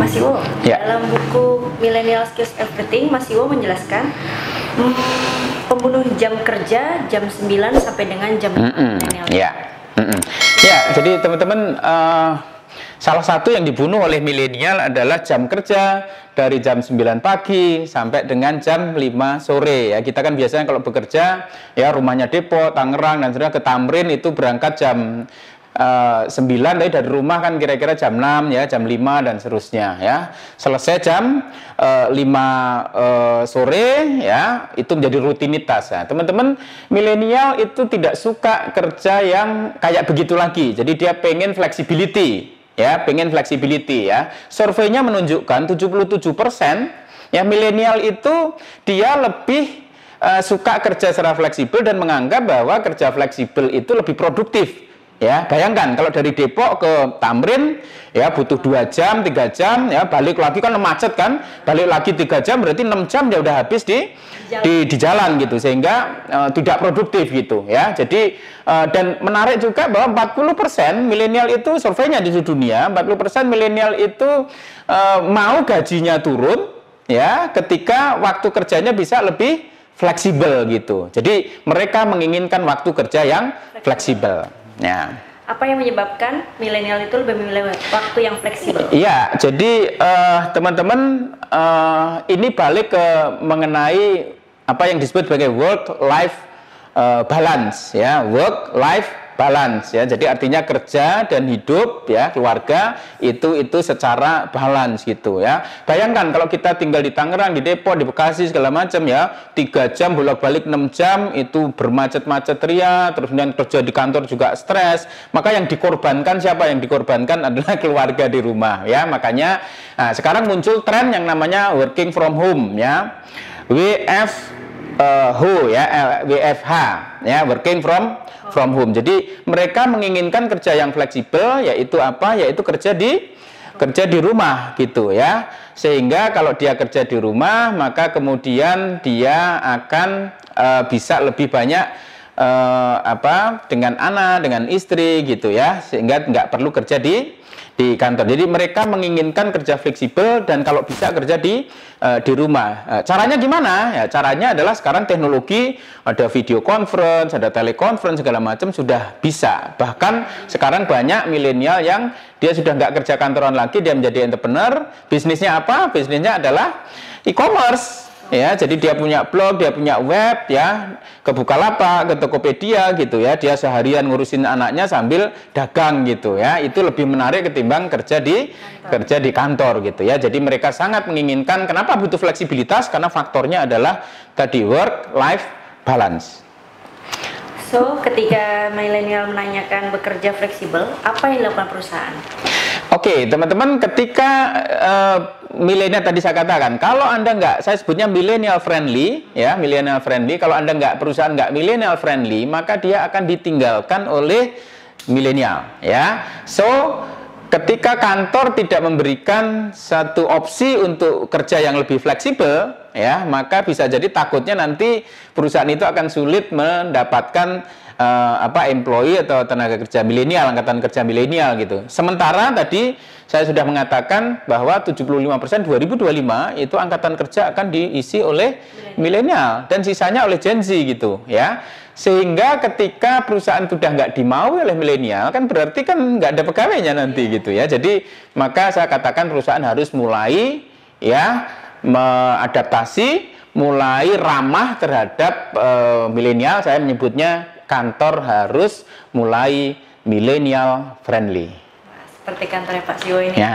Mas Iwo, Ya. dalam buku Millennial Skills Everything, Mas Iwo menjelaskan hmm, pembunuh jam kerja jam 9 sampai dengan jam 5 Mm-mm, millennial. Ya, Mm-mm. ya. Jadi teman-teman, eh, salah satu yang dibunuh oleh milenial adalah jam kerja dari jam 9 pagi sampai dengan jam 5 sore. Ya, kita kan biasanya kalau bekerja, ya rumahnya Depok, Tangerang dan sebagainya ke Tamrin itu berangkat jam 9 tapi dari rumah kan kira-kira jam 6 ya, jam 5 dan seterusnya ya. Selesai jam eh, 5 eh, sore ya, itu menjadi rutinitas ya. Teman-teman milenial itu tidak suka kerja yang kayak begitu lagi. Jadi dia pengen flexibility ya, pengen flexibility ya. Surveinya menunjukkan 77% ya milenial itu dia lebih eh, suka kerja secara fleksibel dan menganggap bahwa kerja fleksibel itu lebih produktif. Ya, bayangkan kalau dari Depok ke Tamrin ya butuh dua jam, tiga jam ya balik lagi kan macet kan, balik lagi tiga jam berarti 6 jam ya udah habis di Jalan. di, di jalan gitu sehingga eh, tidak produktif gitu ya. Jadi eh, dan menarik juga bahwa 40% milenial itu surveinya di seluruh dunia, 40% milenial itu eh, mau gajinya turun ya ketika waktu kerjanya bisa lebih fleksibel gitu. Jadi mereka menginginkan waktu kerja yang fleksibel. Ya. Apa yang menyebabkan milenial itu lebih memilih waktu yang fleksibel? Iya, jadi eh, teman-teman eh, ini balik ke mengenai apa yang disebut sebagai work life eh, balance ya, work life balance ya. Jadi artinya kerja dan hidup ya, keluarga itu itu secara balance gitu ya. Bayangkan kalau kita tinggal di Tangerang, di Depok, di Bekasi segala macam ya, tiga jam bolak-balik 6 jam itu bermacet-macet ria, terus kemudian kerja di kantor juga stres. Maka yang dikorbankan siapa? Yang dikorbankan adalah keluarga di rumah ya. Makanya nah, sekarang muncul tren yang namanya working from home ya. WF eh, Ho ya WFH ya working from from home. Jadi mereka menginginkan kerja yang fleksibel yaitu apa? Yaitu kerja di kerja di rumah gitu ya. Sehingga kalau dia kerja di rumah maka kemudian dia akan eh, bisa lebih banyak eh, apa dengan anak, dengan istri gitu ya. Sehingga nggak perlu kerja di di kantor. Jadi mereka menginginkan kerja fleksibel dan kalau bisa kerja di eh, di rumah. Eh, caranya gimana? Ya, caranya adalah sekarang teknologi ada video conference, ada teleconference segala macam sudah bisa. Bahkan sekarang banyak milenial yang dia sudah nggak kerja kantoran lagi, dia menjadi entrepreneur. Bisnisnya apa? Bisnisnya adalah e-commerce. Ya, jadi dia punya blog, dia punya web, ya, ke Bukalapak, ke Tokopedia gitu ya. Dia seharian ngurusin anaknya sambil dagang gitu ya. Itu lebih menarik ketimbang kerja di kerja di kantor gitu ya. Jadi mereka sangat menginginkan kenapa butuh fleksibilitas karena faktornya adalah tadi work life balance. So, ketika milenial menanyakan bekerja fleksibel, apa yang dilakukan perusahaan? Oke, teman-teman, ketika eh, milenial tadi saya katakan, kalau anda nggak, saya sebutnya millennial friendly, ya, millennial friendly. Kalau anda nggak perusahaan nggak millennial friendly, maka dia akan ditinggalkan oleh milenial, ya. So, ketika kantor tidak memberikan satu opsi untuk kerja yang lebih fleksibel, ya, maka bisa jadi takutnya nanti perusahaan itu akan sulit mendapatkan eh, apa employee atau tenaga kerja milenial, angkatan kerja milenial gitu. Sementara tadi saya sudah mengatakan bahwa 75% 2025 itu angkatan kerja akan diisi oleh milenial dan sisanya oleh Gen Z gitu ya. Sehingga ketika perusahaan sudah nggak dimaui oleh milenial kan berarti kan nggak ada pegawainya nanti gitu ya. Jadi maka saya katakan perusahaan harus mulai ya mengadaptasi, mulai ramah terhadap eh, milenial. Saya menyebutnya kantor harus mulai milenial friendly. Seperti kantornya Pak Sio ini. Ya.